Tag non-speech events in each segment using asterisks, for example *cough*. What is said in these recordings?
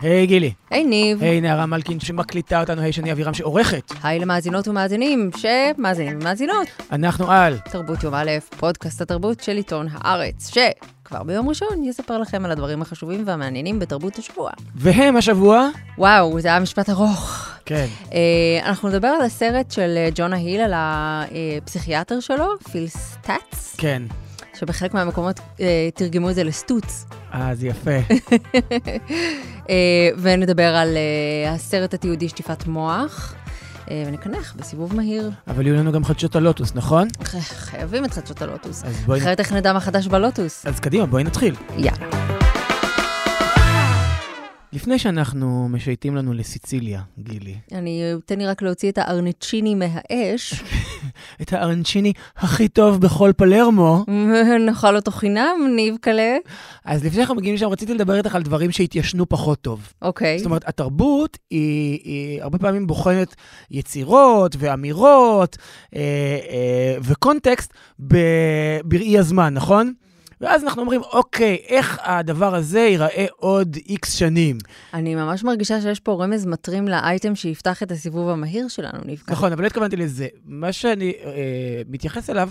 היי גילי. היי ניב. היי נערה מלכין שמקליטה אותנו, היי שני אבירם שעורכת. היי למאזינות ומאזינים שמאזינים ומאזינות. אנחנו על תרבות יום א', פודקאסט התרבות של עיתון הארץ, שכבר ביום ראשון יספר לכם על הדברים החשובים והמעניינים בתרבות השבוע. והם השבוע, וואו, זה היה משפט ארוך. כן, אה, אנחנו נדבר על הסרט של ג'ונה היל, על הפסיכיאטר שלו, פיל סטאצ, כן. שבחלק מהמקומות אה, תרגמו את זה לסטוץ. אה, זה יפה. *laughs* אה, ונדבר על אה, הסרט התיעודי שטיפת מוח, אה, ונקנח בסיבוב מהיר. אבל יהיו לנו גם חדשות הלוטוס, נכון? חייבים את חדשות הלוטוס. אז בואי... אחרת איך נדע מה חדש בלוטוס? אז קדימה, בואי נתחיל. יאללה. לפני שאנחנו משייטים לנו לסיציליה, גילי, אני, תן לי רק להוציא את הארנצ'יני מהאש, *laughs* את הארנצ'יני הכי טוב בכל פלרמו, *laughs* נאכל אותו חינם, ניב קלה. אז לפני שאנחנו מגיעים לשם, רציתי לדבר איתך על דברים שהתיישנו פחות טוב. אוקיי. זאת אומרת, התרבות היא, היא הרבה פעמים בוחנת יצירות ואמירות אה, אה, וקונטקסט בראי הזמן, נכון? ואז אנחנו אומרים, אוקיי, איך הדבר הזה ייראה עוד איקס שנים? אני ממש מרגישה שיש פה רמז מטרים לאייטם שיפתח את הסיבוב המהיר שלנו, ניב קלה. נכון, אבל לא התכוונתי לזה. מה שאני אה, מתייחס אליו,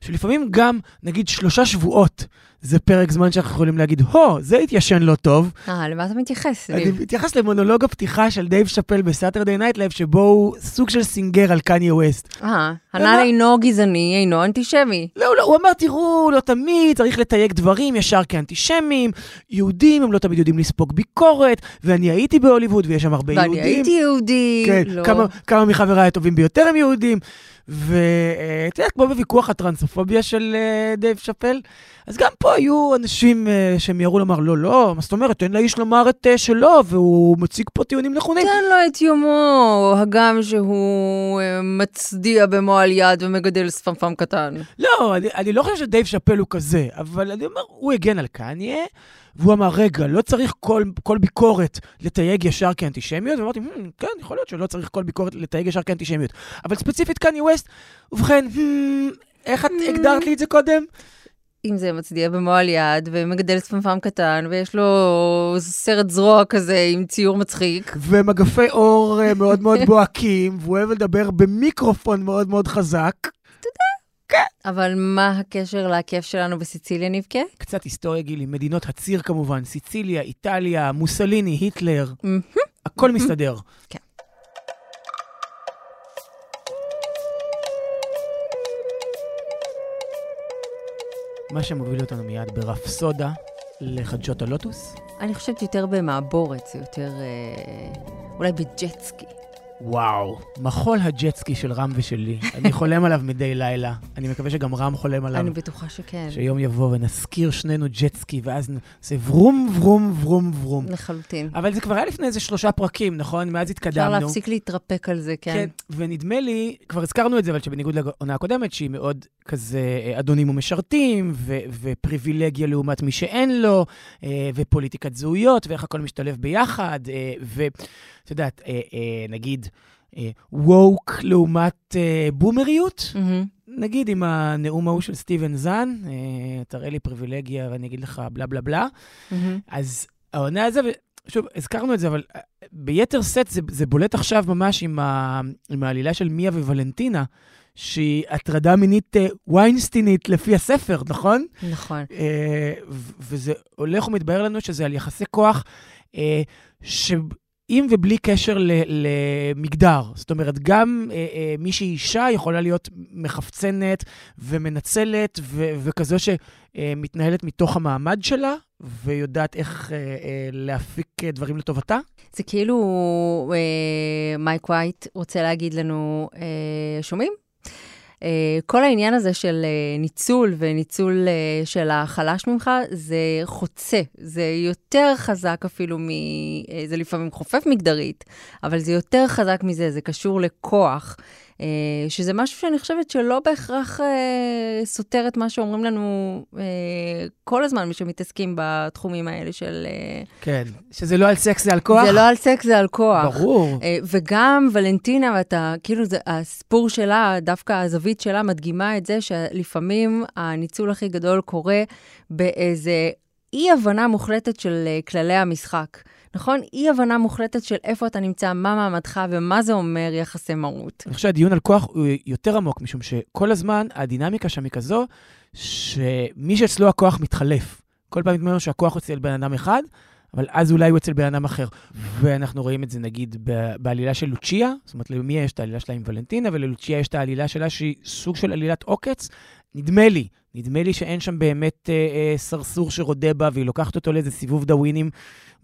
שלפעמים גם, נגיד, שלושה שבועות זה פרק זמן שאנחנו יכולים להגיד, הו, זה התיישן לא טוב. אה, למה אתה מתייחס, אני? מתייחס למונולוג הפתיחה של דייב שאפל בסאטרדי נייט לייב, שבו הוא סוג של סנגר על קניה ווסט. אה, הנ"ל אינו גזעני, אינו אנטישמי. לא, לא, הוא אמר, תראו, לא תמיד, צריך לתייג דברים ישר כאנטישמים, יהודים הם לא תמיד יודעים לספוג ביקורת, ואני הייתי בהוליווד ויש שם הרבה ואני יהודים. הייתי יהודי. כן, לא. כמה, כמה מחבריי הטובים ביותר הם יהודים. ואתה יודע, כמו בוויכוח הטרנסופוביה של אה, דייב שאפל, אז גם פה היו אנשים אה, שהם יראו לומר, לא, לא, מה זאת אומרת, תן לאיש לומר את אה, שלו, והוא מציג פה טיעונים נכונים. תן לו את יומו, הגם שהוא מצדיע במועל יד ומגדל שפמפם קטן. לא, אני, אני לא חושב שדייב שאפל הוא כזה, אבל אני אומר, הוא הגן על קניה, והוא אמר, רגע, לא צריך כל, כל ביקורת לתייג ישר כאנטישמיות, ואמרתי, "Hmm, כן, יכול להיות שלא צריך כל ביקורת לתייג ישר כאנטישמיות. אבל ספציפית קניה ווסט, ובכן, "Hmm, איך את Hmm. הגדרת לי את זה קודם? אם זה מצדיע במועל יד ומגדל שפמפם קטן ויש לו סרט זרוע כזה עם ציור מצחיק. ומגפי אור אה, מאוד מאוד בוהקים, והוא אוהב לדבר במיקרופון מאוד מאוד חזק. אבל מה הקשר לכיף שלנו בסיציליה נבכה? קצת היסטוריה גילי, מדינות הציר כמובן, סיציליה, איטליה, מוסליני, היטלר. הכל מסתדר. כן. מה שמוביל אותנו מיד ברפסודה לחדשות הלוטוס. אני חושבת יותר במעבורת, זה יותר אה, אולי בג'טסקי. וואו, מחול הג'טסקי של רם ושלי. אני חולם עליו מדי לילה. אני מקווה שגם רם חולם עליו. אני בטוחה שכן, שיום יבוא ונזכיר שנינו ג'טסקי, ואז נעשה ורום, ורום, ורום, ורום. לחלוטין. אבל זה כבר היה לפני איזה שלושה פרקים, נכון? מאז אפשר התקדמנו. להפסיק להתרפק על זה, כן. כן, ונדמה לי, כבר הזכרנו את זה, אבל שבניגוד לעונה הקודמת, שהיא מאוד כזה אה, אדונים ומשרתים, ו- ופריבילגיה לעומת מי שאין לו, אה, ופוליטיקת זהויות, ואיך הכל משתלב ביחד, אה, ואת יודעת, אה, אה, נגיד, ווק לעומת אה, בומריות, מהמם. נגיד עם הנאום ההוא של סטיבן זן, אה, תראה לי פריבילגיה ואני אגיד לך בלה בלה בלה. מהמם. אז העונה הזו, שוב, הזכרנו את זה, אבל אה, ביתר סט זה, זה בולט עכשיו ממש עם, ה, עם העלילה של מיה וולנטינה, שהיא הטרדה מינית אה, ויינסטינית לפי הספר, נכון? נכון. אה, וזה הולך ומתבהר לנו שזה על יחסי כוח אה, שעם ובלי קשר למגדר. זאת אומרת, גם אה, אה, מי שהיא אישה יכולה להיות מחפצנת ומנצלת ו- וכזו שמתנהלת מתוך המעמד שלה ויודעת איך אה, אה, להפיק אה, דברים לטובתה. זה כאילו אה, מייק וייט רוצה להגיד לנו, אה, שומעים? אה, כל העניין הזה של אה, ניצול וניצול אה, של החלש ממך, זה חוצה. זה יותר חזק אפילו מ... זה לפעמים חופף מגדרית, אבל זה יותר חזק מזה, זה קשור לכוח. אה, שזה משהו שאני חושבת שלא בהכרח אה, סותר את מה שאומרים לנו אה, כל הזמן, מי שמתעסקים בתחומים האלה של... כן. שזה לא על סקס, זה על כוח? זה לא על סקס, זה על כוח. ברור. וגם ולנטינה, ואתה, כאילו, זה, הסיפור שלה, דווקא הזווית שלה מדגימה את זה שלפעמים הניצול הכי גדול קורה באיזה אי-הבנה מוחלטת של כללי המשחק. נכון? אי-הבנה מוחלטת של איפה אתה נמצא, מה מעמדך ומה זה אומר יחסי מרות. אני חושב שהדיון על כוח הוא יותר עמוק, משום שכל הזמן הדינמיקה שם היא כזו, שמי שאצלו הכוח מתחלף. כל פעם נדמה לנו שהכוח אצל בן אדם אחד, אבל אז אולי הוא אצל בן אדם אחר. ואנחנו רואים את זה נגיד בעלילה של לוצ'יה, זאת אומרת, למי יש את העלילה שלה עם ולנטינה, וללוצ'יה יש את העלילה שלה שהיא סוג של עלילת עוקץ. נדמה לי, נדמה לי שאין שם באמת אה, אה, סרסור שרודה בה, והיא לוקחת אותו לאיזה סיבוב דאווינים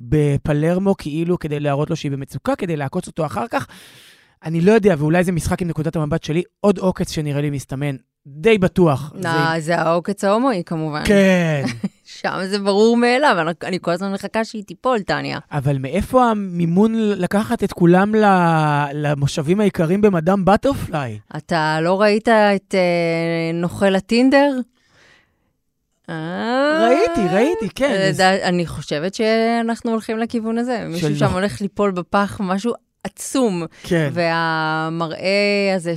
בפלרמו, כאילו כדי להראות לו שהיא במצוקה, כדי לעקוץ אותו אחר כך. אני לא יודע, ואולי זה משחק עם נקודת המבט שלי, עוד עוקץ שנראה לי מסתמן, די בטוח. נא, זה... זה העוקץ ההומואי כמובן. כן. *laughs* שם זה ברור מאליו, אני, אני כל הזמן מחכה שהיא תיפול, טניה. אבל מאיפה המימון לקחת את כולם למושבים העיקריים במדאם בטרפליי? אתה לא ראית את אה, נוכל הטינדר? ראיתי, ראיתי, כן. אני חושבת שאנחנו הולכים לכיוון הזה. מישהו שם הולך ליפול בפח, משהו עצום. כן. והמראה הזה,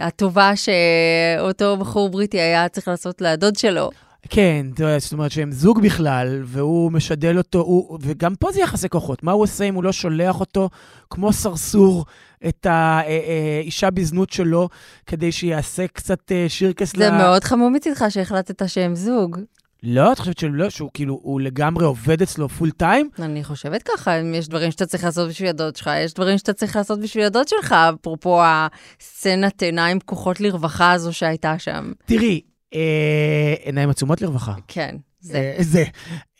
הטובה שאותו בחור בריטי היה צריך לעשות לדוד שלו. כן, זאת אומרת שהם זוג בכלל, והוא משדל אותו, הוא, וגם פה זה יחסי כוחות. מה הוא עושה אם הוא לא שולח אותו כמו סרסור את האישה בזנות שלו, כדי שיעשה קצת אה, שירקס זה ל... זה מאוד חמור מצדך שהחלטת שהם זוג. לא, את חושבת שלא, שהוא כאילו, הוא לגמרי עובד אצלו פול טיים? אני חושבת ככה, אם יש דברים שאתה צריך לעשות בשביל הדוד שלך, יש דברים שאתה צריך לעשות בשביל הדוד שלך, אפרופו הסצנת עיניים פקוחות לרווחה הזו שהייתה שם. תראי, אה, עיניים עצומות לרווחה. כן. זה. אה, זה.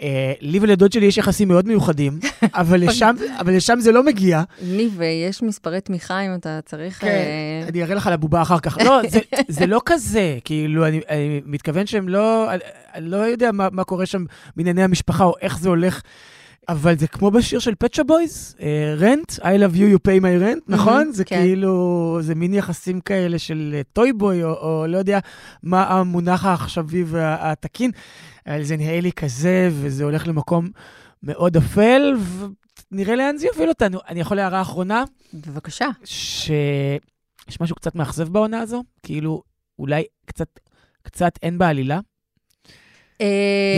אה, לי ולדוד שלי יש יחסים מאוד מיוחדים, *laughs* אבל לשם, אבל לשם זה לא מגיע. לי, ויש מספרי תמיכה אם אתה צריך... כן, אה... אני אראה לך על הבובה אחר כך. לא, *laughs* זה, זה לא כזה, כאילו, אני, אני מתכוון שהם לא... אני לא יודע מה, מה קורה שם בענייני המשפחה, או איך זה הולך. אבל זה כמו בשיר של Pet Shop Boys, Rent, I love you, you pay my rent, נכון? זה כן. כאילו, זה מין יחסים כאלה של toy אה, boy, או, לא יודע מה המונח העכשווי והתקין. זה נראה לי כזה, וזה הולך למקום מאוד אפל, ונראה לאן זה יוביל אותנו. אני יכול הערה אחרונה? בבקשה. שיש משהו קצת מאכזב בעונה הזו, כאילו, אולי קצת, קצת אין בעלילה. אה,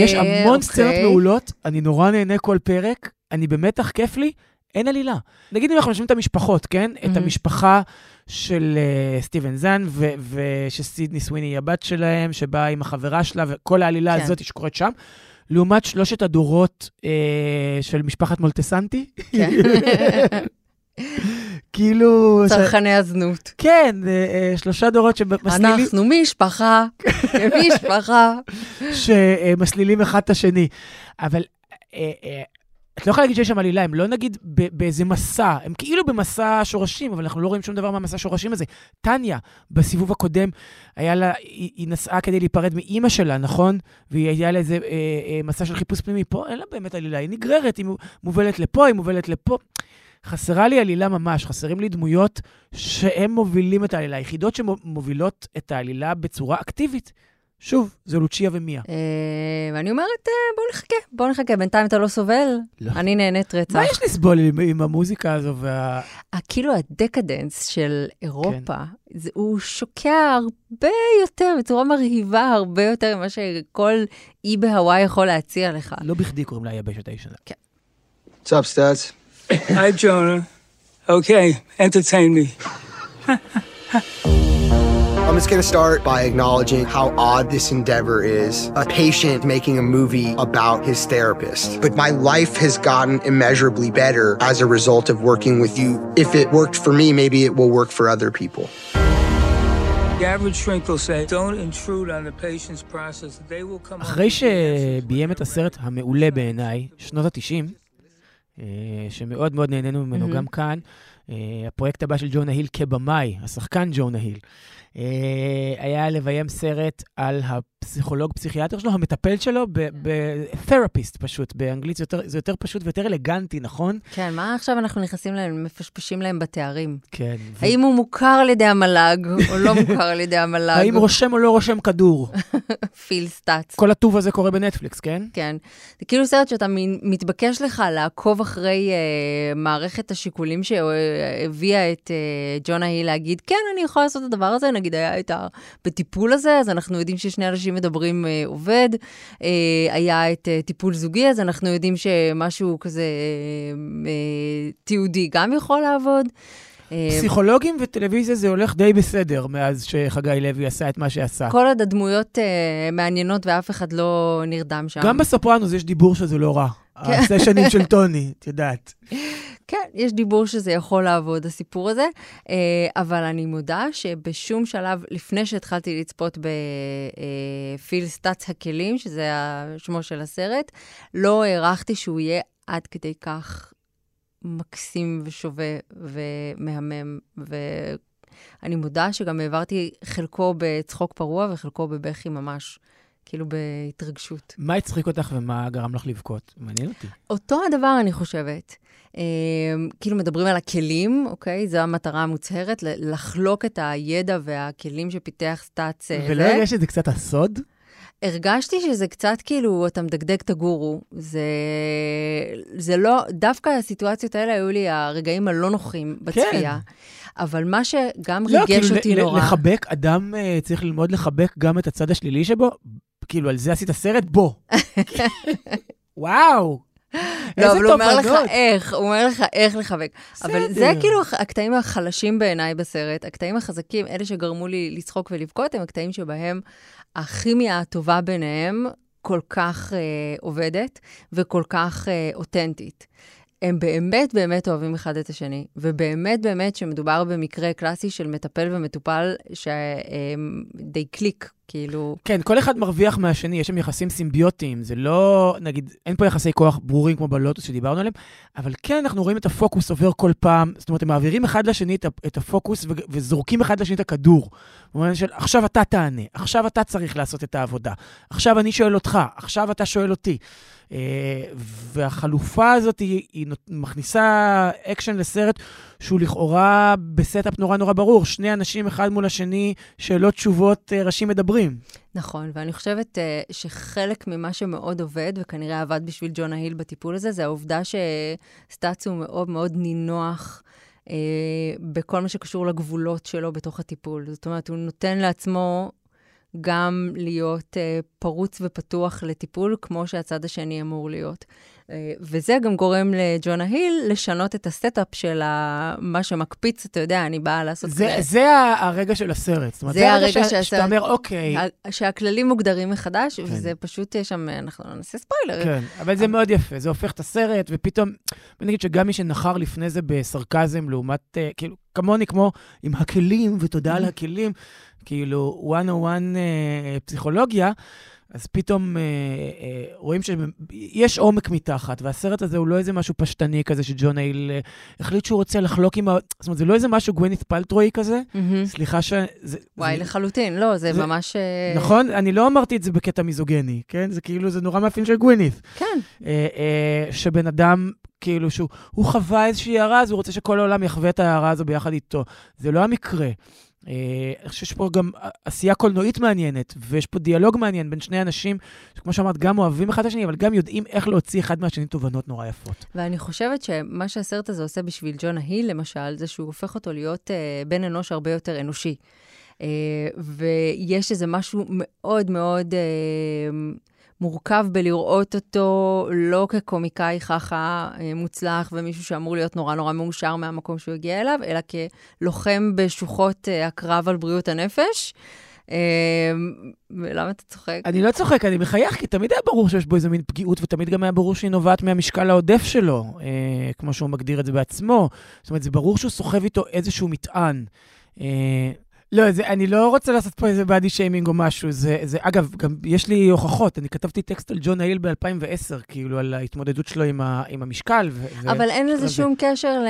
יש המון סצנות אוקיי. מעולות, אני נורא נהנה כל פרק, אני במתח, כיף לי, אין עלילה. נגיד אם אנחנו משווים את המשפחות, כן? את המשפחה של uh, סטיבן זן, ושסידני סוויני היא הבת שלהם, שבאה עם החברה שלה, וכל העלילה כן. הזאת שקורית שם. לעומת שלושת הדורות uh, של משפחת מולטסנטי. כן. *laughs* *laughs* כאילו... צרכני הזנות. כן, uh, שלושה דורות שמסלילים... אנחנו משפחה, משפחה. *laughs* שמסלילים אחד את השני. אבל uh, את לא יכולה להגיד שיש שם עלילה, הם לא נגיד באיזה מסע, הם כאילו במסע שורשים, אבל אנחנו לא רואים שום דבר מהמסע שורשים הזה. טניה, בסיבוב הקודם, היה לה, היא, היא נסעה כדי להיפרד מאימא שלה, נכון? והיא היה לה איזה אה, אה, מסע של חיפוש פנימי. פה אין לה באמת עלילה, היא נגררת, היא מובלת לפה, היא מובלת לפה. חסרה לי עלילה ממש, חסרים לי דמויות שהם מובילים את העלילה, יחידות שמובילות את העלילה בצורה אקטיבית. שוב, זה לוצ'יה ומיה. אה, ואני אומרת, אה, בואו נחכה, בואו נחכה. בינתיים אתה לא סובל, לא. אני נהנית רצח. מה יש לסבול עם המוזיקה הזו וה... כאילו הדקדנס של אירופה, כן. הוא שוקע הרבה יותר, בצורה מרהיבה הרבה יותר ממה שכל אי בהוואי יכול להציע לך. לא בכדי קוראים לה היבשת הישנה. כן. What's up, Stats? *coughs* Hi, Jonah. Okay, entertain me. I'm just going to start by acknowledging how odd this endeavor is. A patient making a movie about his therapist. But my life has gotten immeasurably better as a result of working with you. If it worked for me, maybe it will work for other people. אחרי שביים את הסרט המעולה בעיניי, שנות ה-90, שמאוד מאוד נהנינו ממנו גם כאן, הפרויקט הבא של ג'ונה היל כבמאי, השחקן ג'ונה היל, אה, היה לביים סרט על הפסיכולוג פסיכיאטר שלו, המטפל שלו, ב-therapist פשוט, באנגלית זה יותר, זה יותר פשוט ויותר אלגנטי, נכון? כן, מה עכשיו אנחנו נכנסים להם, מפשפשים להם בתארים? כן. האם ו... הוא מוכר על ידי המל"ג, או לא מוכר על ידי המל"ג? האם רושם או לא רושם כדור? *laughs* פיל סטאצ. כל הטוב הזה קורה בנטפליקס, כן? כן. זה כאילו סרט שאתה מתבקש לך לעקוב אחרי uh, מערכת השיקולים ש... שהביאה את uh, ג'ונה היל להגיד, כן, אני יכולה לעשות את הדבר הזה, נגיד היה את ה... בטיפול הזה, אז אנחנו יודעים ששני אנשים מדברים uh, עובד. Uh, היה את טיפול זוגי, אז אנחנו יודעים שמשהו כזה תיעודי גם יכול לעבוד. פסיכולוגים וטלוויזיה זה הולך די בסדר מאז שחגי לוי עשה את מה שעשה. כל עוד הדמויות uh, מעניינות ואף אחד לא נרדם שם. גם בסופרנוס יש דיבור שזה לא רע. כן. הסשנים של *laughs* טוני, את יודעת. כן, יש דיבור שזה יכול לעבוד, הסיפור הזה, uh, אבל אני מודה שבשום שלב, לפני שהתחלתי לצפות בפיל סטאצ הכלים, שזה שמו של הסרט, לא הערכתי שהוא יהיה עד כדי כך מקסים ושווה ומהמם, ואני מודה שגם העברתי חלקו בצחוק פרוע וחלקו בבכי ממש. כאילו בהתרגשות. מה הצחיק אותך ומה גרם לך לבכות? מעניין אותי. אותו הדבר, אני חושבת. אה, כאילו מדברים על הכלים, אוקיי? זו המטרה המוצהרת, לחלוק את הידע והכלים שפיתח סטאצ. אה, ולא הרגשת שזה קצת הסוד? הרגשתי שזה קצת כאילו, אתה מדגדג את הגורו. זה, זה לא, דווקא הסיטואציות האלה היו לי הרגעים הלא נוחים בצפייה. כן. אבל מה שגם לא, ריגש כאילו אותי נורא... לחבק, אדם uh, צריך ללמוד לחבק גם את הצד השלילי שבו? כאילו, על זה עשית סרט? בוא. *laughs* וואו. לא, אבל הוא אומר לך איך, הוא אומר לך איך לחבק. אבל זה כאילו הקטעים החלשים בעיניי בסרט. הקטעים החזקים, אלה שגרמו לי לצחוק ולבכות, הם הקטעים שבהם הכימיה הטובה ביניהם כל כך אה, עובדת וכל כך אה, אותנטית. הם באמת באמת אוהבים אחד את השני, ובאמת באמת שמדובר במקרה קלאסי של מטפל ומטופל שדי קליק, כאילו... כן, כל אחד מרוויח מהשני, יש שם יחסים סימביוטיים, זה לא, נגיד, אין פה יחסי כוח ברורים כמו בלוטוס שדיברנו עליהם, אבל כן, אנחנו רואים את הפוקוס עובר כל פעם, זאת אומרת, הם מעבירים אחד לשני את, הפוקוס וזורקים אחד לשני את הכדור. במובן של, עכשיו אתה תענה, עכשיו אתה צריך לעשות את העבודה, עכשיו אני שואל אותך, עכשיו אתה שואל אותי. אה, והחלופה הזאת היא, היא מכניסה אקשן לסרט שהוא לכאורה ב setup נורא נורא ברור. שני אנשים אחד מול השני, שאלות, תשובות, אה, ראשים מדברים. נכון, ואני חושבת אה, שחלק ממה שמאוד עובד, וכנראה עבד בשביל ג'ונה היל בטיפול הזה, זה העובדה ששטוץ הוא מאוד מאוד נינוח. אה, בכל מה שקשור לגבולות שלו בתוך הטיפול. זאת אומרת, הוא נותן לעצמו גם להיות אה, פרוץ ופתוח לטיפול, כמו שהצד השני אמור להיות. אה, וזה גם גורם לג'ונה היל לשנות את ה setup של מה שמקפיץ, אתה יודע, אני באה לעשות... זה, זה, זה הרגע של הסרט. זאת אומרת, זה, זה הרגע ש... שהסרט... שאתה אומר, אוקיי. שהכללים מוגדרים מחדש, כן. וזה פשוט, יש שם, אנחנו לא נעשה ספוילר. כן, אבל זה מאוד יפה, זה הופך את הסרט, ופתאום, בוא נגיד שגם מי שנחר לפני זה בסרקזם, לעומת, כאילו, כמוני, כמו עם הכלים, ותודה על *laughs* הכלים, כאילו 101 אה, פסיכולוגיה, אז פתאום אה, אה, רואים שיש עומק מתחת, והסרט הזה הוא לא איזה משהו פשטני כזה שג'ון אייל אה, החליט שהוא רוצה לחלוק עם ה... זאת אומרת, זה לא איזה משהו גווינית פלטרואי כזה. Mm-hmm. סליחה ש... זה, וואי, זה... לחלוטין, לא, זה, זה ממש... אה... נכון? אני לא אמרתי את זה בקטע מיזוגני, כן? זה כאילו, זה נורא מאפיין של גווינית. כן. אה, אה, שבן אדם... כאילו שהוא חווה איזושהי הערה, אז הוא רוצה שכל העולם יחווה את ההערה הזו ביחד איתו. זה לא המקרה. אה, אני חושב שיש פה גם עשייה קולנועית מעניינת, ויש פה דיאלוג מעניין בין שני אנשים, שכמו שאמרת, גם אוהבים אחד את השני, אבל גם יודעים איך להוציא אחד מהשני תובנות נורא יפות. ואני חושבת שמה שהסרט הזה עושה בשביל ג'ונה היל, למשל, זה שהוא הופך אותו להיות uh, בן אנוש הרבה יותר אנושי. Uh, ויש איזה משהו מאוד מאוד... Uh, מורכב בלראות אותו לא כקומיקאי חכא אה, מוצלח ומישהו שאמור להיות נורא נורא מאושר מהמקום שהוא הגיע אליו, אלא כלוחם בשוחות אה, הקרב על בריאות הנפש. אה, למה אתה צוחק? אני לא צוחק, אני מחייך, כי תמיד היה ברור שיש בו איזה מין פגיעות, ותמיד גם היה ברור שהיא נובעת מהמשקל העודף שלו, כמו שהוא מגדיר את זה בעצמו. זאת אומרת, זה ברור שהוא סוחב איתו איזשהו מטען. לא, זה, אני לא רוצה לעשות פה איזה באדי שיימינג או משהו. זה, זה, אגב, גם יש לי הוכחות. אני כתבתי טקסט על ג'ון הייל ב-2010, כאילו, על ההתמודדות שלו עם, ה, עם המשקל. ו, אבל ו- אין לזה שום זה. קשר ל,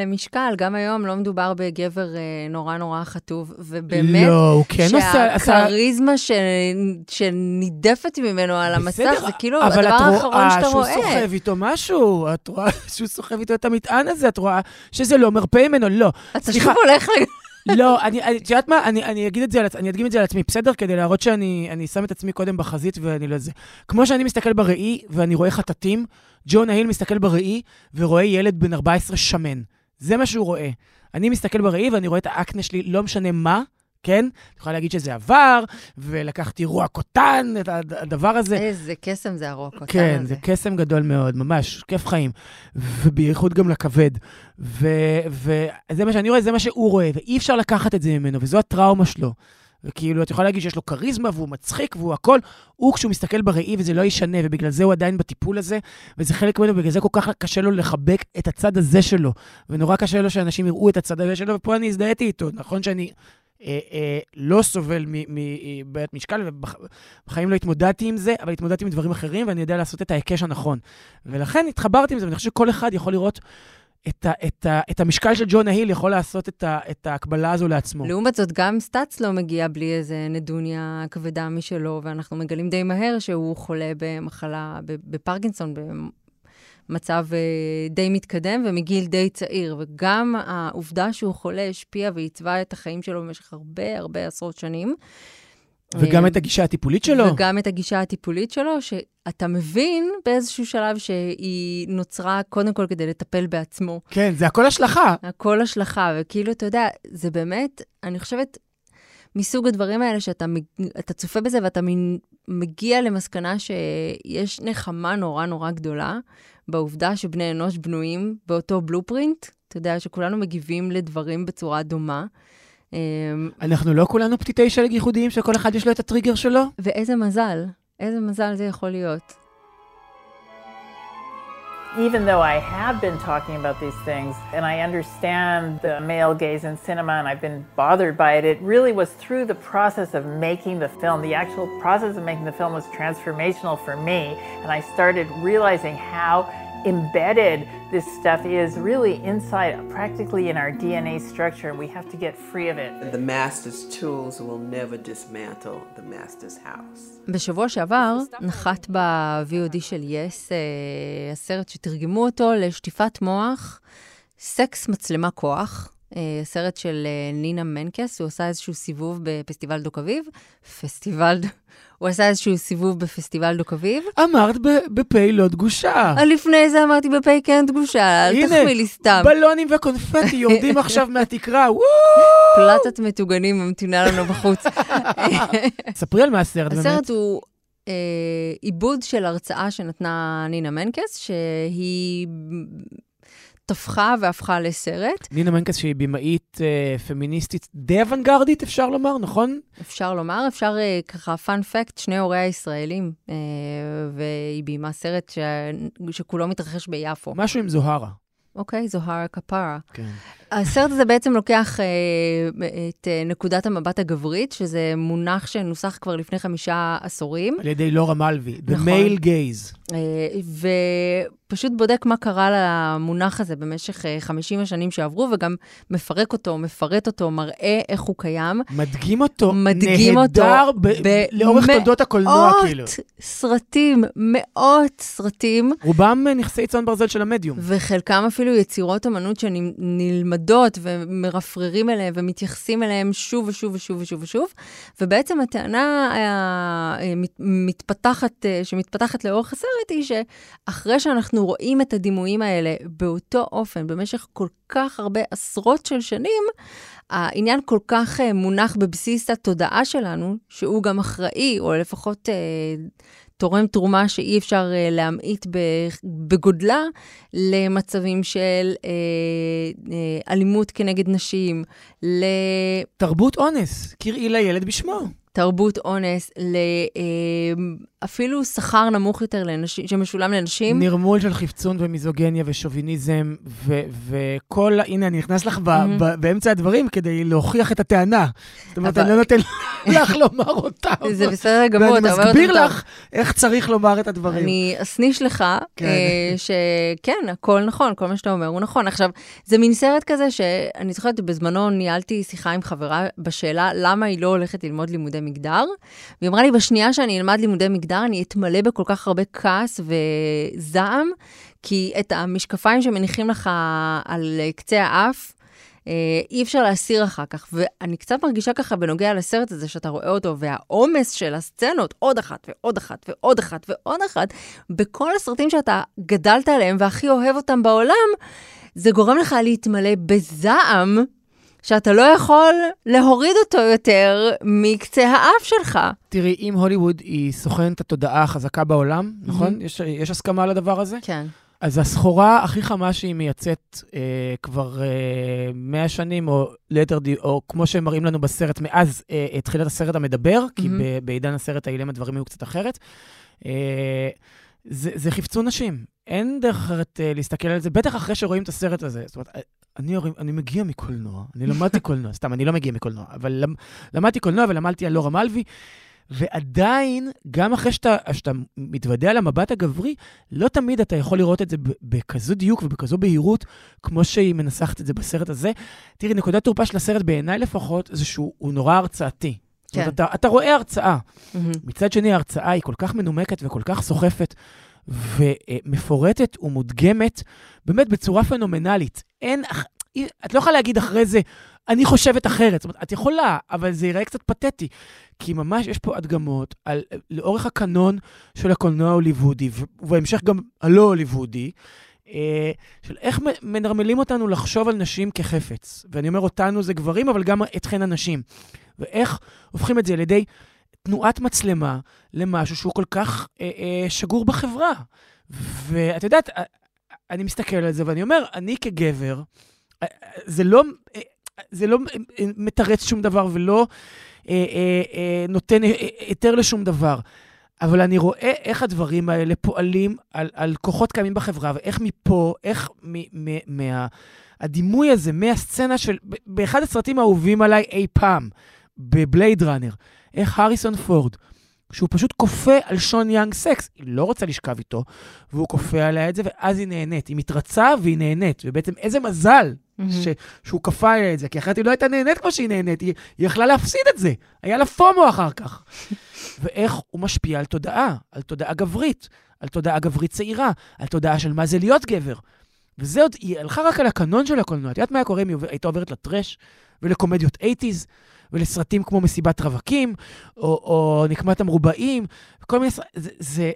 למשקל. גם היום לא מדובר בגבר אה, נורא נורא חטוב, ובאמת, לא, הוא כן עשה... שהכריזמה ש... שנידפת ממנו על המסך, זה כאילו הדבר האחרון שאתה רואה. אבל את רואה שהוא סוחב איתו משהו, את רואה שהוא סוחב איתו את המטען הזה, את רואה שזה לא מרפה ממנו, לא. אתה שוב הולך... לא, אני, את יודעת מה? אני, אני אגיד את זה, אני אדגים את זה על עצמי, בסדר? כדי להראות שאני שם את עצמי קודם בחזית ואני לא זה. כמו שאני מסתכל בראי ואני רואה חטטים, ג'ון ההיל מסתכל בראי ורואה ילד בן 14 שמן. זה מה שהוא רואה. אני מסתכל בראי ואני רואה את האקנה שלי, לא משנה מה, כן? את יכולה להגיד שזה עבר, ולקחתי רוע קוטן, את הדבר הזה. איזה קסם זה הרוע קוטן כן, הזה. זה קסם גדול מאוד, ממש, כיף חיים. ובייחוד גם לכבד. וזה מה שאני רואה, זה מה שהוא רואה, ואי אפשר לקחת את זה ממנו, וזו הטראומה שלו. וכאילו, את יכולה להגיד שיש לו כריזמה והוא מצחיק והוא הכל, הוא כשהוא מסתכל בראי וזה לא ישנה, ובגלל זה הוא עדיין בטיפול הזה, וזה חלק ממנו, ובגלל זה כל כך קשה לו לחבק את הצד הזה שלו. ונורא קשה לו שאנשים יראו את הצד הזה שלו, ופה אני הזדהיתי איתו. נכון שאני אה, אה, לא סובל מבעיית משקל, ובחיים לא התמודדתי עם זה, אבל התמודדתי עם דברים אחרים, ואני יודע לעשות את ההיקש הנכון. ולכן התחברתי עם זה, ואני חושב שכל אחד יכול לראות את, ה, את, ה, את המשקל של ג'ון ההיל, יכול לעשות את, ה, את ההקבלה הזו לעצמו. לעומת זאת, גם סטאצ לא מגיע בלי איזה נדוניה כבדה משלו, ואנחנו מגלים די מהר שהוא חולה במחלה, בפרקינסון, מצב אה, די מתקדם ומגיל די צעיר, וגם העובדה שהוא חולה השפיעה ועיצבה את החיים שלו במשך הרבה הרבה עשרות שנים. וגם את הגישה הטיפולית שלו. וגם את הגישה הטיפולית שלו, שאתה מבין באיזשהו שלב שהיא נוצרה קודם כל כדי לטפל בעצמו. כן, זה הכל השלכה. הכל השלכה, וכאילו, אתה יודע, זה באמת, אני חושבת, מסוג הדברים האלה שאתה צופה בזה ואתה מגיע למסקנה שיש נחמה נורא נורא גדולה בעובדה שבני אנוש בנויים באותו בלופרינט. אתה יודע שכולנו מגיבים לדברים בצורה דומה. אמ, אנחנו לא כולנו פתיתי שלג ייחודיים, שכל אחד יש לו את הטריגר שלו? ואיזה מזל, איזה מזל זה יכול להיות. Even though I have been talking about these things and I understand the male gaze in cinema and I've been bothered by it, it really was through the process of making the film. The actual process of making the film was transformational for me, and I started realizing how embedded this stuff is really inside, practically in our DNA structure, and we have to get free of it. The master's tools will never dismantle the master's house. בשבוע שעבר נחת ב-VOD של יס הסרט שתרגמו אותו לשטיפת מוח, סקס מצלמה כוח. סרט של נינה מנקס, הוא עשה איזשהו סיבוב בפסטיבל דוק אביב, פסטיבל הוא עשה איזשהו סיבוב בפסטיבל דוק אביב. אמרת בפה לא דגושה. לפני זה אמרתי בפה כן דגושה, אל תחמיא לי סתם. בלונים וקונפטי יורדים *laughs* עכשיו מהתקרה, וואו! פלטת מטוגנים ממתינה לנו בחוץ. *laughs* ספרי על מה הסרט באמת. הסרט הוא עיבוד של הרצאה שנתנה נינה מנקס, שהיא טפחה והפכה לסרט. נינה מנקס שהיא במאית אה, פמיניסטית די אוונגרדית, אפשר לומר, נכון? אפשר לומר, אפשר אה, ככה, פאנ פקט, שני הוריה ישראלים, אה, והיא ביימה סרט ש... שכולו מתרחש ביפו. משהו עם זוהרה. אוקיי, זוהרה כפרה. כן. הסרט הזה בעצם לוקח אה, את אה, נקודת המבט הגברית, שזה מונח שנוסח כבר לפני חמישה עשורים. על ידי לורה מלוי, The נכון. Male Gaze. אה, ופשוט בודק מה קרה למונח הזה במשך אה, 50 השנים שעברו, וגם מפרק אותו, מפרט אותו, מראה איך הוא קיים. מדגים אותו, מדגים נהדר אותו ב- לאורך תולדות הקולנוע, כאילו. מאות סרטים, מאות סרטים. רובם אה, נכסי צאן ברזל של המדיום. וחלקם אפילו יצירות אמנות שנלמדות ומרפררים אליהם ומתייחסים אליהם שוב ושוב ושוב ושוב ושוב. ובעצם הטענה המתפתחת, שמתפתחת לאורך הסרט היא שאחרי שאנחנו רואים את הדימויים האלה באותו אופן במשך כל כך הרבה עשרות של שנים, העניין כל כך מונח בבסיס התודעה שלנו, שהוא גם אחראי, או לפחות תורם תרומה שאי אפשר uh, להמעיט בגודלה למצבים של uh, uh, אלימות כנגד נשים, ל... תרבות אונס, קראי לילד בשמו. תרבות אונס, אפילו שכר נמוך יותר לנשים, שמשולם לנשים. נרמול של חפצון ומיזוגניה ושוביניזם, וכל, הנה, אני נכנס לך באמצע הדברים כדי להוכיח את הטענה. זאת אומרת, אני לא נותן *laughs* לך לומר אותה. זה בסדר גמור, אתה אומר אותם. ואני מסביר לך איך צריך לומר את הדברים. אני אסניש לך, שכן, הכל נכון, כל מה שאתה אומר הוא נכון. עכשיו, זה מין סרט כזה שאני זוכרת, בזמנו ניהלתי שיחה עם חברה בשאלה למה היא לא הולכת ללמוד לימודי מגדר, והיא אמרה לי, בשנייה שאני אלמד לימודי מגדר, אני אתמלא בכל כך הרבה כעס וזעם, כי את המשקפיים שמניחים לך על קצה האף, אי אפשר להסיר אחר כך. ואני קצת מרגישה ככה בנוגע לסרט הזה, שאתה רואה אותו, והעומס של הסצנות, עוד אחת ועוד אחת ועוד אחת ועוד אחת, בכל הסרטים שאתה גדלת עליהם והכי אוהב אותם בעולם, זה גורם לך להתמלא בזעם, שאתה לא יכול להוריד אותו יותר מקצה האף שלך. תראי, אם הוליווד היא סוכנת התודעה החזקה בעולם, נכון? יש, יש הסכמה על הדבר הזה? כן. אז הסחורה הכי חמה שהיא מייצאת אה, כבר אה, 100 שנים, או ליתר דיוק, או כמו שהם מראים לנו בסרט, מאז אה, תחילת הסרט המדבר, כי מהמם. ב- בעידן הסרט האילם הדברים היו קצת אחרת, אה, זה, זה חפצו נשים. אין דרך אחרת אה, להסתכל על זה, בטח אחרי שרואים את הסרט הזה. זאת אומרת, אני, הרי- אני מגיע מקולנוע, אני למדתי קולנוע, סתם, אני לא מגיע מקולנוע, אבל למ, למדתי קולנוע ולמדתי על לורה מלוי, ועדיין, גם אחרי שאתה, שאתה מתוודע למבט הגברי, לא תמיד אתה יכול לראות את זה בכזו דיוק ובכזו בהירות, כמו שהיא מנסחת את זה בסרט הזה. תראי, נקודת תורפה של הסרט, בעיניי לפחות, זה שהוא הוא נורא הרצאתי. זאת אומרת, כן. אתה, אתה רואה הרצאה. מהמם. מצד שני, ההרצאה היא כל כך מנומקת וכל כך סוחפת ומפורטת ומודגמת, באמת בצורה פנומנלית. אין, את לא יכולה להגיד אחרי זה, אני חושבת אחרת. זאת אומרת, את יכולה, אבל זה ייראה קצת פתטי. כי ממש יש פה הדגמות על, לאורך הקנון של הקולנוע ההוליוודי, ובהמשך גם הלא הוליוודי, אה, של איך מנרמלים אותנו לחשוב על נשים כחפץ. ואני אומר אותנו זה גברים, אבל גם אתכן הנשים. ואיך הופכים את זה על ידי תנועת מצלמה למשהו שהוא כל כך אה, אה, שגור בחברה. ואת יודעת, אה, אני מסתכל על זה ואני אומר, אני כגבר, אה, אה, זה לא, זה לא מתרץ שום דבר ולא אה, אה, אה, נותן היתר לשום דבר. אבל אני רואה איך הדברים האלה פועלים על, על כוחות קיימים בחברה, ואיך מפה, איך מ, מ, מה... הדימוי הזה מהסצנה של, באחד הסרטים האהובים עליי אי פעם, בבלייד ראנר, איך הריסון פורד, שהוא פשוט כופה על שון יאנג סקס, היא לא רוצה לשכב איתו, והוא כופה עליה את זה, ואז היא נהנית. היא מתרצה והיא נהנית, ובעצם איזה מזל מהמם. ש, שהוא כפה עליה את זה, כי אחרת היא לא הייתה נהנית כמו שהיא נהנית, היא, היא יכלה להפסיד את זה, היה לה פומו אחר כך. *laughs* ואיך הוא משפיע על תודעה, על תודעה גברית, על תודעה גברית צעירה, על תודעה של מה זה להיות גבר. וזה עוד, היא הלכה רק על הקנון של הקולנוע. את יודעת מה היה קורה אם היא הייתה עוברת לטרש ולקומדיות 80's ולסרטים כמו מסיבת רווקים, או, או נקמת המרובעים, וכל מיני סרטים. זה,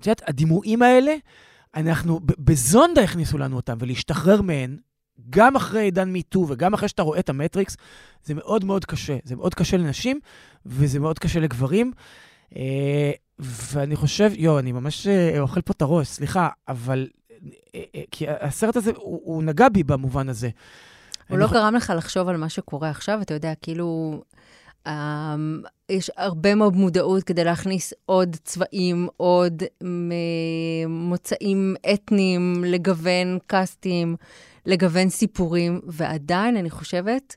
את יודעת, הדימויים האלה, אנחנו, בזונדה הכניסו לנו אותם, ולהשתחרר מהן, גם אחרי עידן מיטו וגם אחרי שאתה רואה את המטריקס, זה מאוד מאוד קשה. זה מאוד קשה לנשים, וזה מאוד קשה לגברים. אה, ואני חושב, יו, אני ממש אה, אוכל פה את הראש, סליחה, אבל... אה, כי הסרט הזה, הוא, הוא נגע בי במובן הזה. הוא לא חו- גרם לך לחשוב על מה שקורה עכשיו, אתה יודע, כאילו, אמ, יש הרבה מאוד מודעות כדי להכניס עוד צבעים, עוד מוצאים אתניים, לגוון קאסטים, לגוון סיפורים, ועדיין אני חושבת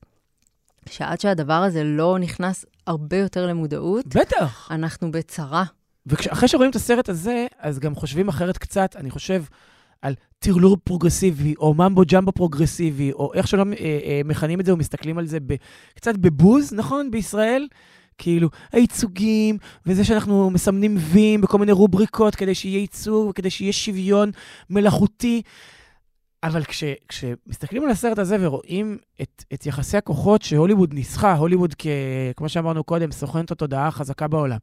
שעד שהדבר הזה לא נכנס הרבה יותר למודעות, בטח. אנחנו בצרה. ואחרי שרואים את הסרט הזה, אז גם חושבים אחרת קצת, אני חושב, על טרלור פרוגרסיבי, או mumbo jumbo פרוגרסיבי, או איך שלא אה, אה, מכנים את זה, ומסתכלים על זה ב, קצת בבוז, נכון, בישראל? כאילו, הייצוגים, וזה שאנחנו מסמנים ויים בכל מיני רובריקות כדי שיהיה ייצוג וכדי שיהיה שוויון מלאכותי. אבל כש, כשמסתכלים על הסרט הזה ורואים את, את יחסי הכוחות שהוליווד ניסחה, הוליווד, כ, כמו שאמרנו קודם, סוכנת התודעה החזקה בעולם,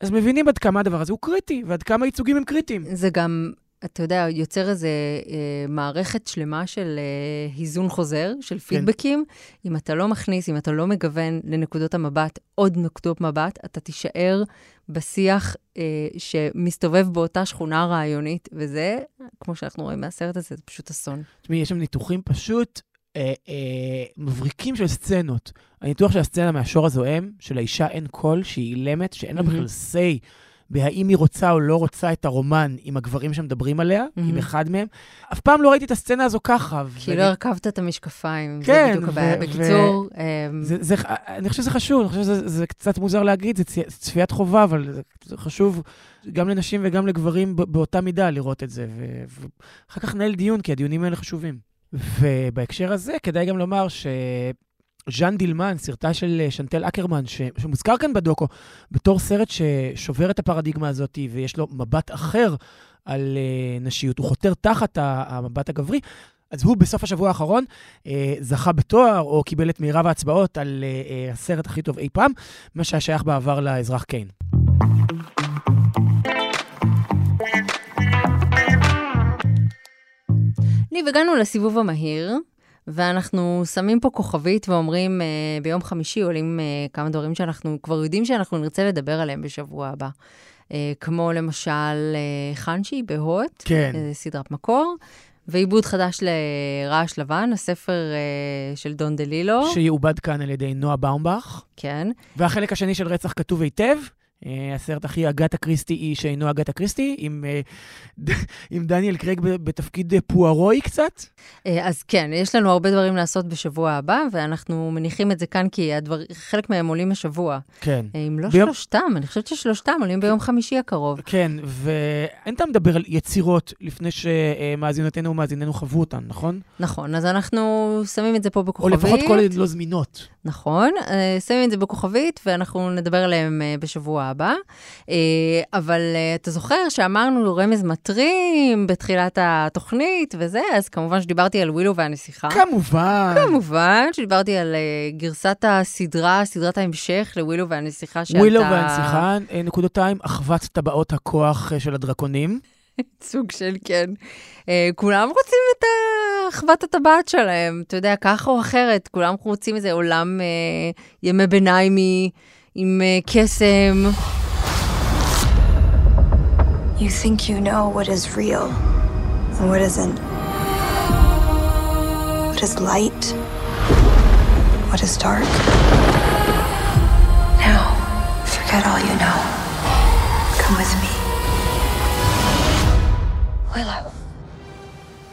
אז מבינים עד כמה הדבר הזה הוא קריטי, ועד כמה ייצוגים הם קריטיים. זה גם, אתה יודע, יוצר איזה אה, מערכת שלמה של אה, היזון חוזר, של פידבקים. אם אתה לא מכניס, אם אתה לא מגוון לנקודות המבט עוד נקודות מבט, אתה תישאר בשיח אה, שמסתובב באותה שכונה רעיונית, וזה, כמו שאנחנו רואים מהסרט הזה, זה פשוט אסון. תשמעי, יש שם ניתוחים פשוט אה, אה, מבריקים של סצנות. הניתוח של הסצנה מהשור הזועם, של האישה אין קול, שהיא אילמת, שאין לה. בכלל say בהאם היא רוצה או לא רוצה את הרומן עם הגברים שמדברים עליה, עם מהמם. אחד מהם. אף פעם לא ראיתי את הסצנה הזו ככה. כי ואני- לא הרכבת את המשקפיים, כן, זה בדיוק הבעיה. ו- בקיצור, אה, זה, זה, אני חושב שזה חשוב, אני חושב שזה זה קצת מוזר להגיד, זה צי- צפיית חובה, אבל זה, זה חשוב גם לנשים וגם לגברים באותה מידה לראות את זה, ו- ואחר כך ננהל דיון, כי הדיונים האלה חשובים. ובהקשר הזה, כדאי גם לומר שז'אן דילמן, סרטה של אה, שנטל אקרמן, ש... שמוזכר כאן בדוקו, בתור סרט ששובר את הפרדיגמה הזאת, ויש לו מבט אחר על uh, נשיות, הוא חותר תחת המבט הגברי, אז הוא בסוף השבוע האחרון אה, זכה בתואר, או קיבל את מירב ההצבעות על אה, אה, הסרט הכי טוב אי פעם, מה שהיה שייך בעבר לאזרח קיין. ניב, הגענו לסיבוב המהיר, ואנחנו שמים פה כוכבית ואומרים, אה, ביום חמישי עולים אה, כמה דברים שאנחנו כבר יודעים שאנחנו נרצה לדבר עליהם בשבוע הבא. אה, כמו למשל אה, חנשי בהוט, כן. אה, סדרת מקור, ועיבוד חדש לרעש לבן, הספר אה, של דון דלילו. שיעובד כאן על ידי נועה באומבך. כן. והחלק השני של רצח כתוב היטב. אה, הסרט הכי אגתה קריסטי היא שאינו אגתה קריסטי, עם, אה, *laughs* עם דניאל קרייג בתפקיד אה, פוארואי קצת. אז כן, יש לנו הרבה דברים לעשות בשבוע הבא, ואנחנו מניחים את זה כאן כי הדבר, חלק מהם עולים השבוע. כן. אם לא ביום- שלושתם, אני חושבת ששלושתם עולים ביום חמישי הקרוב. כן, ואין טעם לדבר על יצירות לפני שמאזינותינו ומאזיננו חוו אותן, נכון? נכון, אז אנחנו שמים את זה פה או בכוכבית. לפחות כל עוד לא זמינות. נכון, אה, שמים את זה בכוכבית, ואנחנו נדבר עליהם אה, בשבוע הבא. אה, אבל אתה זוכר שאמרנו רמז מטרים בתחילת התוכנית וזה, אז כמובן שדיברתי על ווילו והנסיכה. כמובן. כמובן שדיברתי על גרסת הסדרה, סדרת ההמשך לווילו והנסיכה שעלתה... ווילו והנסיכה, נקודותיים, אחוות טבעות הכוח של הדרקונים. סוג של כן. Uh, כולם רוצים את אחוות הטבעת שלהם, אתה יודע, ככה או אחרת, כולם רוצים איזה עולם uh, ימי ביניימי עם uh, קסם. You think you know what is real and what isn't. What is light? What is dark? Now, forget all you know. Come with me. Willow.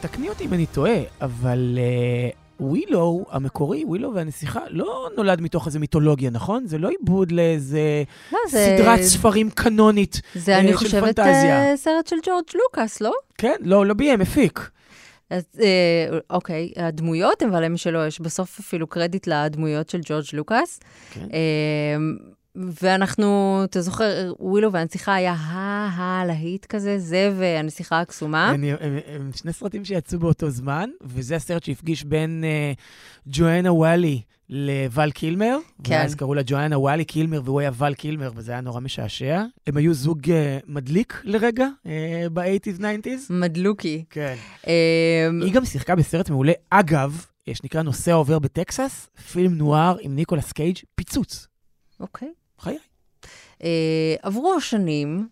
תקני אותי אם אני טועה, אבל אה, ווילו המקורי, ווילו והנסיכה, לא נולד מתוך איזה מיתולוגיה, נכון? זה לא עיבוד לאיזה לא, זה... סדרת ספרים קנונית זה, אה, אני של חושבת, פנטזיה. uh, סרט של ג'ורג' לוקאס, לא? כן, לא, לא ביים, הפיק. אז אה, אוקיי, הדמויות, אבל למי שלא, יש בסוף אפילו קרדיט לדמויות של ג'ורג' לוקאס. כן. אה, ואנחנו, אתה זוכר, ווילו והנסיכה היה הלהיט כזה, זה והנסיכה הקסומה. הם, הם, הם שני סרטים שיצאו באותו זמן, וזה הסרט שהפגיש בין אה, ג'ואנה וואלי לבל קילמר. כן. ואז קראו לה ג'ואנה וואלי קילמר, והוא היה ול קילמר, וזה היה נורא משעשע. הם היו זוג אה, מדליק לרגע, אה, ב-80's, 90's. מדלוקי. כן. אה, היא גם שיחקה בסרט מעולה, אגב, אה, שנקרא נוסע עובר בטקסס, פילם נואר עם ניקולס קייג', פיצוץ. אוקיי. חיי. אה, עברו השנים,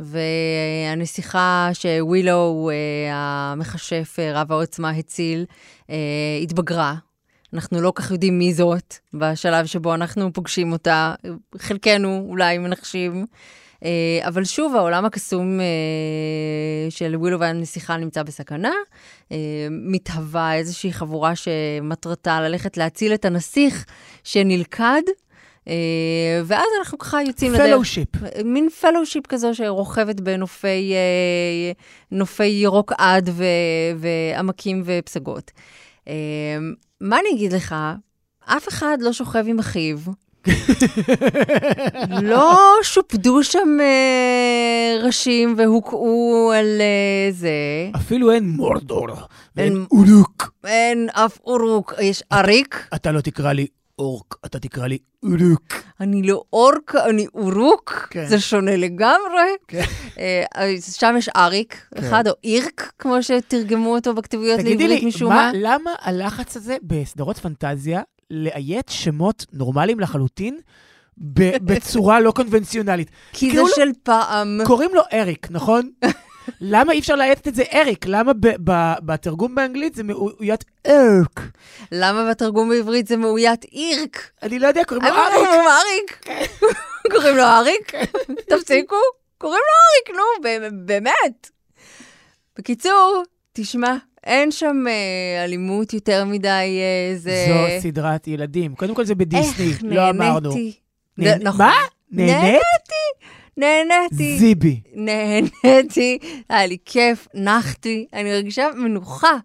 והנסיכה שווילו, אה, המכשף אה, רב העוצמה, הציל, אה, התבגרה. אנחנו לא כך יודעים מי זאת בשלב שבו אנחנו פוגשים אותה, חלקנו אולי מנחשים. אה, אבל שוב, העולם הקסום אה, של ווילו והנסיכה נמצא בסכנה. אה, מתהווה איזושהי חבורה שמטרתה ללכת להציל את הנסיך שנלכד. אה, ואז אנחנו ככה יוצאים לדרך. Fellowship. מין fellowship כזו שרוכבת בנופי אה, נופי ירוק עד ו, ועמקים ופסגות. אה, מה אני אגיד לך? אף אחד לא שוכב עם אחיו. *laughs* לא שופדו שם אה, ראשים והוקעו על אה, זה. אפילו אין מורדור, ואין אין- אורוק. אין אף אורוק, יש אריק. אתה לא תקרא לי אורק, אתה תקרא לי אורוק. אני לא אורק, אני אורוק, כן. זה שונה לגמרי. כן. אה, אז שם יש אריק, אחד, או אירק, כמו שתרגמו אותו תגידי לעברית לי, משום מה, מה. למה הלחץ הזה בסדרות פנטזיה לאיית שמות נורמליים לחלוטין בצורה לא קונבנציונלית? כי זה כאילו- של פעם. קוראים לו אריק, נכון? *laughs* למה אי אפשר לאיית את זה אריק? למה ב- ב- בתרגום באנגלית זה מאוית ארק? למה בתרגום בעברית זה מאוית אירק? אני לא יודע, קוראים לו אבל אריק. קוראים לו אריק. קוראים לו אריק? תפסיקו. קוראים לו אריק, נו, באמת-. בקיצור, תשמע, אין שם אה, אלימות יותר מדי, אה, זה... זו סדרת ילדים. קודם כל זה בדיסני, איך לא אמרנו. נהניתי. נהנ- נכון. מה? נהנית? נהניתי. זיבי. נהניתי, היה לי כיף, נחתי, אני מרגישה מנוחה.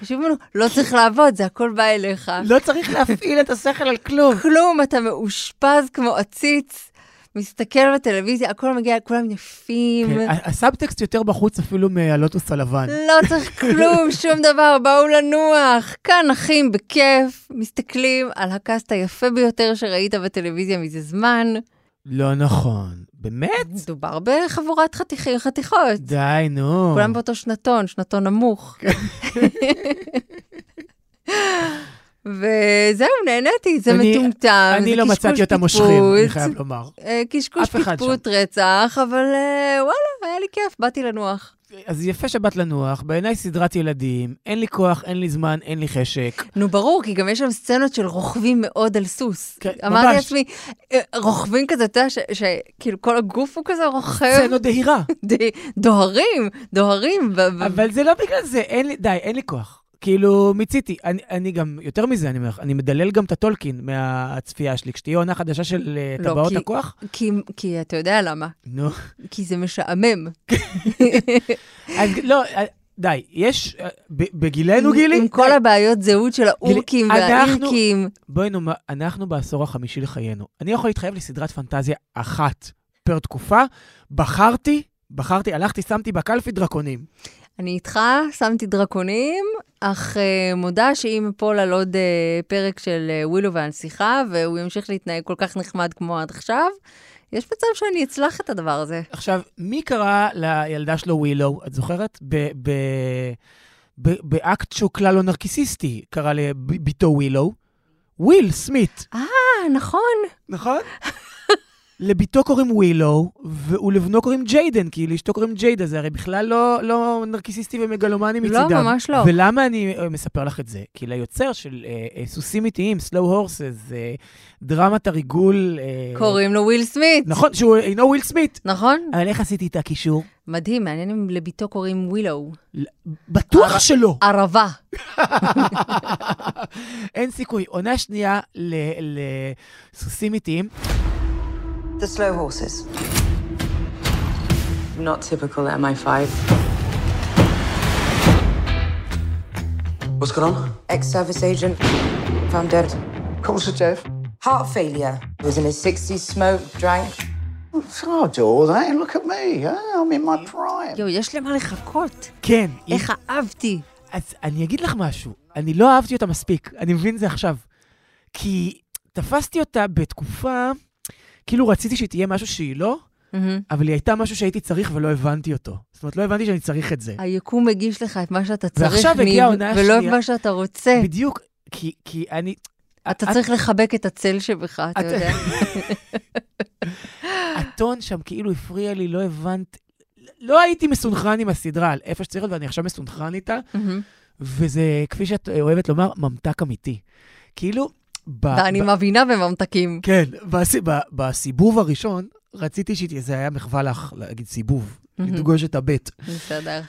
פשוט מנוחה, לא צריך לעבוד, זה הכל בא אליך. לא צריך להפעיל את השכל על כלום. כלום, אתה מאושפז כמו עציץ, מסתכל בטלוויזיה, הכל מגיע, כולם יפים. כן, הסאבטקסט יותר בחוץ אפילו מהלוטוס הלבן. לא צריך כלום, *laughs* שום דבר, באו לנוח. כאן אחים בכיף, מסתכלים על הקאסט היפה ביותר שראית בטלוויזיה מזה זמן. לא נכון. באמת? מדובר בחבורת חתיכים, חתיכות. די, נו. כולם באותו שנתון, שנתון נמוך. וזהו, נהניתי, זה אני- מטומטם, אני זה לא מצאתי אותם. מושכים, אני חייב לומר. אה, קשקוש פטפוט רצח, אבל אה, וואלה, היה לי כיף, באתי לנוח. אז יפה שבאת לנוח, בעיניי סדרת ילדים, אין לי כוח, אין לי זמן, אין לי חשק. נו, ברור, כי גם יש שם סצנות של רוכבים מאוד על סוס. כן, אמרתי ממש. לעצמי, אה, רוכבים כזה, אתה יודע, ש- שכאילו כל הגוף הוא כזה רוכב, סצנות דהירה. *laughs* דוהרים, דוהרים. אבל זה לא בגלל זה, אין לי, די, אין לי כוח. כאילו, מיציתי. אני, אני גם, יותר מזה, אני אומר לך, אני מדלל גם את הטולקין מהצפייה שלי. כשתהיה עונה חדשה של אה, לא, טבעות כי- הכוח, כי, כי אתה יודע למה, נו. כי זה משעמם. *laughs* אז, לא, אה, די, יש, אה, בגילנו, גילי, עם כל. הבעיות זהות של האורקים והאירקים. בואי נאמר, אנחנו בעשור החמישי לחיינו. אני יכול להתחייב לסדרת פנטזיה אחת פר תקופה. בחרתי, בחרתי, הלכתי, שמתי בקלפי דרקונים. אני איתך, שמתי דרקונים, אך uh, מודה שאם אפול על עוד uh, פרק של uh, ווילו והנסיכה, והוא ימשיך להתנהג כל כך נחמד כמו עד עכשיו, יש מצב שאני אצלח את הדבר הזה. עכשיו, מי קרא לילדה שלו ווילו, את זוכרת? ב- ב- ב- באקט שהוא כלל לא נרקיסיסטי, קרא לבתו ווילו. וויל סמית, אה, נכון. נכון? לבתו קוראים ווילו, ולבנו קוראים ג'יידן, כי לאשתו קוראים ג'יידה, זה הרי בכלל לא, לא נרקיסיסטי ומגלומני לא, מצידם. ממש לא. ולמה אני אה, מספר לך את זה? כי ליוצר של אה, אה, סוסים איטיים, slow horses, אה, דרמת הריגול... אה, קוראים לו וויל סמית. נכון, שהוא אינו וויל סמית. נכון? אבל איך עשיתי את הקישור? מדהים, מעניין אם לביתו קוראים ווילו. בטוח הר- שלא. ערבה. *laughs* אין סיכוי. עונה שנייה ל- לסוסים איטיים. The slow horses. Not typical MI5. What's going on? Ex-service agent found dead. Cause of death? Heart failure. Was in his 60s, smoked, drank. It's hard to all that. Look at me. huh? I'm in my prime. יואו, יש למה לחכות. כן. היא- איך אהבתי. אז אני אגיד לך משהו, אני לא אהבתי אותה מספיק, אני מבין את זה עכשיו. כי תפסתי אותה בתקופה, כאילו רציתי שהיא תהיה משהו שהיא לא. אבל היא הייתה משהו שהייתי צריך ולא הבנתי אותו. זאת אומרת, לא הבנתי שאני צריך את זה. היקום מגיש לך את מה שאתה צריך, ועכשיו מ- הגיעה העונה ולא את השנייה. מה שאתה רוצה. בדיוק, כי, כי אני... אתה את- צריך לחבק את הצל שבך, אתה את- יודע. *laughs* הטון שם כאילו הפריע לי, לא הבנת... לא הייתי מסונכרן עם הסדרה, על איפה שצריך להיות, ואני עכשיו מסונכרן איתה, מהמם. וזה, כפי שאת אוהבת לומר, ממתק אמיתי. כאילו. ואני ב- מבינה בממתקים. כן, בס... ב... בסיבוב הראשון, רציתי שתהיה, זה היה מחווה לך להגיד סיבוב. לדגוש את הבט. בסדר.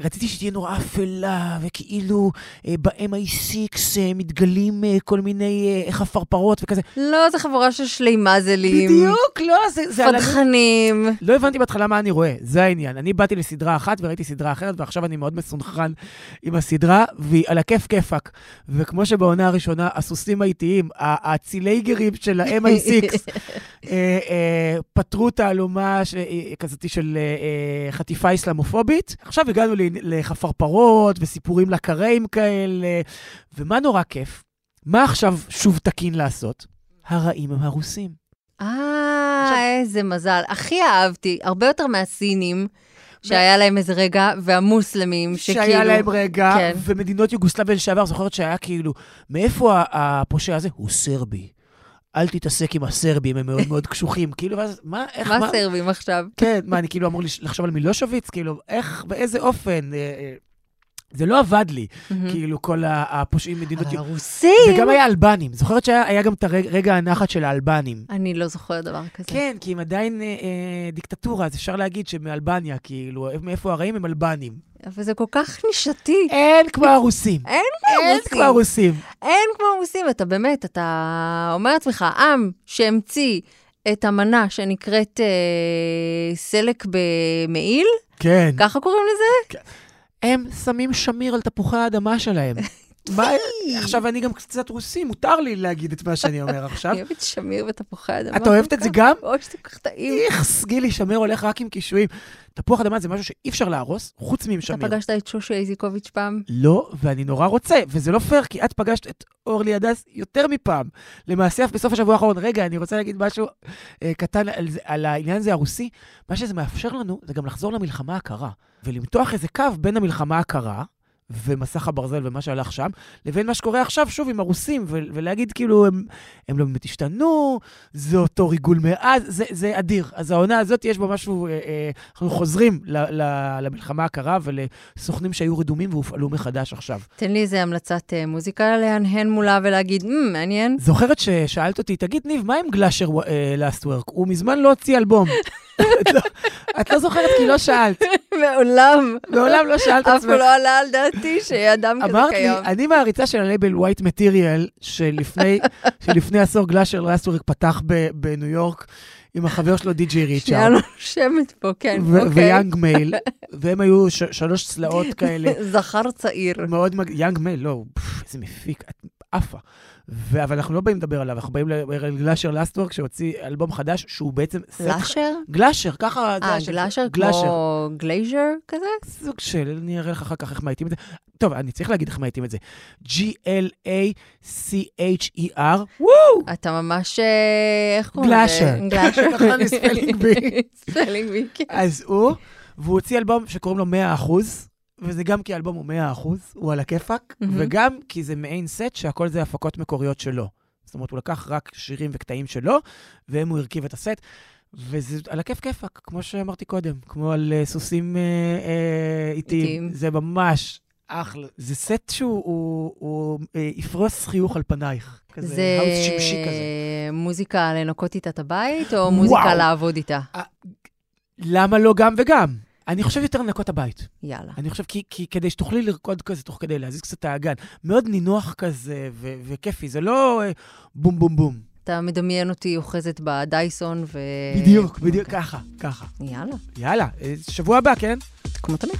רציתי שתהיה נורא אפלה, וכאילו אה, ב-MI6 אה, מתגלים אה, כל מיני אה, חפרפרות וכזה. לא, זו חבורה של שלי מזלים. בדיוק, לא, זה, זה. פדחנים. לא הבנתי בהתחלה מה אני רואה, זה העניין. אני באתי לסדרה אחת וראיתי סדרה אחרת, ועכשיו אני מאוד מסונכרן עם הסדרה, והיא על הכיף כיפאק. וכמו שבעונה הראשונה, הסוסים האיטיים, הצילייגרים של ה-MI6, *laughs* אה, אה, פתרו תעלומה ש- אה, כזאת של אה, אה, חטיפה אסלאמופובית. עכשיו הגענו ל- לחפרפרות וסיפורים לקראים כאלה, ומה נורא כיף? מה עכשיו שוב תקין לעשות? הרעים הם הרוסים. אה, איזה מזל. הכי אהבתי, הרבה יותר מהסינים, שהיה להם איזה רגע, והמוסלמים, שכאילו... שהיה להם רגע, כן. ומדינות יוגוסלביה לשעבר, זוכרת שהיה כאילו, מאיפה הפושע הזה? הוא סרבי. אל תתעסק עם הסרבים, הם מאוד מאוד קשוחים. כאילו, ואז, מה, איך, מה סרבים עכשיו? כן, מה, אני כאילו אמור לחשוב על מילושוויץ? כאילו, איך, באיזה אופן? אה, אה, זה לא עבד לי, כאילו, כל הפושעים מדינות... אבל יוג- הרוסים! וגם היה אלבנים. זוכרת שהיה היה גם את הרגע הנחת של האלבנים. אני לא זוכרת דבר כזה. כן, כי הם עדיין אה, אה, דיקטטורה, אז אפשר להגיד שמאלבניה, כאילו, מאיפה הרעים הם אלבנים. אבל זה כל כך נישתי. אין כמו הרוסים. אין כמו אין הרוסים. כמו הרוסים. אין כמו הרוסים, אתה באמת, אתה אומר לעצמך, עם שהמציא את המנה שנקראת אה, סלק במעיל, כן. ככה קוראים לזה? הם שמים שמיר על תפוחי האדמה שלהם. *laughs* מה, עכשיו אני גם קצת רוסי, מותר לי להגיד את מה שאני אומר עכשיו. אני אוהבת שמיר ותפוחי אדמה. את אוהבת את זה גם? אוי, שזה כל כך טעים. איכס, גילי, שמיר הולך רק עם קישואים. תפוח אדמה זה משהו שאי אפשר להרוס, חוץ מעם אתה. פגשת את שושי איזיקוביץ' פעם? לא, ואני נורא רוצה, וזה לא פייר, כי את פגשת את אורלי הדס יותר מפעם. למעשה, אף בסוף השבוע האחרון, רגע, אני רוצה להגיד משהו אה, קטן על, זה, על העניין הזה הרוסי. מה שזה מאפשר לנו, זה גם לחזור למלחמה הקרה, ולמתוח איזה קו בין המלחמה הקרה, ומסך הברזל ומה שהלך שם, לבין מה שקורה עכשיו, שוב, עם הרוסים, ו- ולהגיד כאילו, הם, הם לא באמת השתנו, זה אותו ריגול מאז, זה, זה אדיר. אז העונה הזאת, יש בה משהו, אה, אה, אנחנו חוזרים ל- ל- למלחמה הקרה ולסוכנים שהיו רדומים והופעלו מחדש עכשיו. תן לי איזה המלצת אה, מוזיקה להנהן מולה ולהגיד, "מ, מעניין. זוכרת ששאלת אותי, תגיד, ניב, מה עם Galcher Lustwerk? הוא מזמן לא הוציא אלבום. *laughs* את לא- את לא זוכרת כי לא שאלת. מעולם. מעולם לא שאלת אף עצמך. פעם לא עלה על דעתי שאדם כזה אמרת לי, קיים. אני מעריצה של הלייבל White Material, שלפני עשור Galcher Lustwerk פתח בניו יורק עם החבר שלו די.ג'יי שנייה Richard. נושמת פה, כן, אוקיי. ו Young Male, *laughs* והם היו שלוש צלעות כאלה, זכר צעיר. מאוד. Young Male, לא, איזה מפיק, את עפה. ו- אבל אנחנו לא באים לדבר עליו, אנחנו באים לדבר על Galcher Lustwerk, שהוציא אלבום חדש, שהוא בעצם... סט- לאשר? גלאשר, ככה אה. גלאשר גלאשר. כמו גלייז'ר כזה? סוג של, אני אראה לך אחר כך איך מאייתים את זה. טוב, אני צריך להגיד איך מאייתים את זה. G-L-A-C-H-E-R, וואו! אתה ממש, אה, איך קוראים גלאשר. לזה? גלאשר. ככה *laughs* אני spelling bee. Spelling bee, כן. אז הוא, והוא הוציא אלבום שקוראים לו 100%, וזה גם כי האלבום הוא 100%, הוא על הכיפאק, מהמם. וגם כי זה מעין סט שהכל זה הפקות מקוריות שלו. זאת אומרת, הוא לקח רק שירים וקטעים שלו, והם הוא הרכיב את הסט. וזה על הכיף כיפאק, כמו שאמרתי קודם, כמו על אה, סוסים אה, אה, איטיים. זה ממש אחלה. זה סט שהוא הוא, הוא, אה, יפרוס חיוך על פנייך. כזה זה האוס שמשי כזה. מוזיקה לנקות איתה את הבית, או מוזיקה וואו. לעבוד איתה? למה לא גם וגם? אני חושב יותר לנקות הבית. יאללה. אני חושב כי, כי כדי שתוכלי לרקוד כזה תוך כדי להזיז קצת את האגן. מאוד נינוח כזה ו- וכיפי, זה לא אה, בום בום בום. אתה מדמיין אותי אוחזת בדייסון ו... בדיוק, בדיוק, ככה, ככה. יאללה, יאללה, אה, שבוע הבא, כן? כמו תמיד.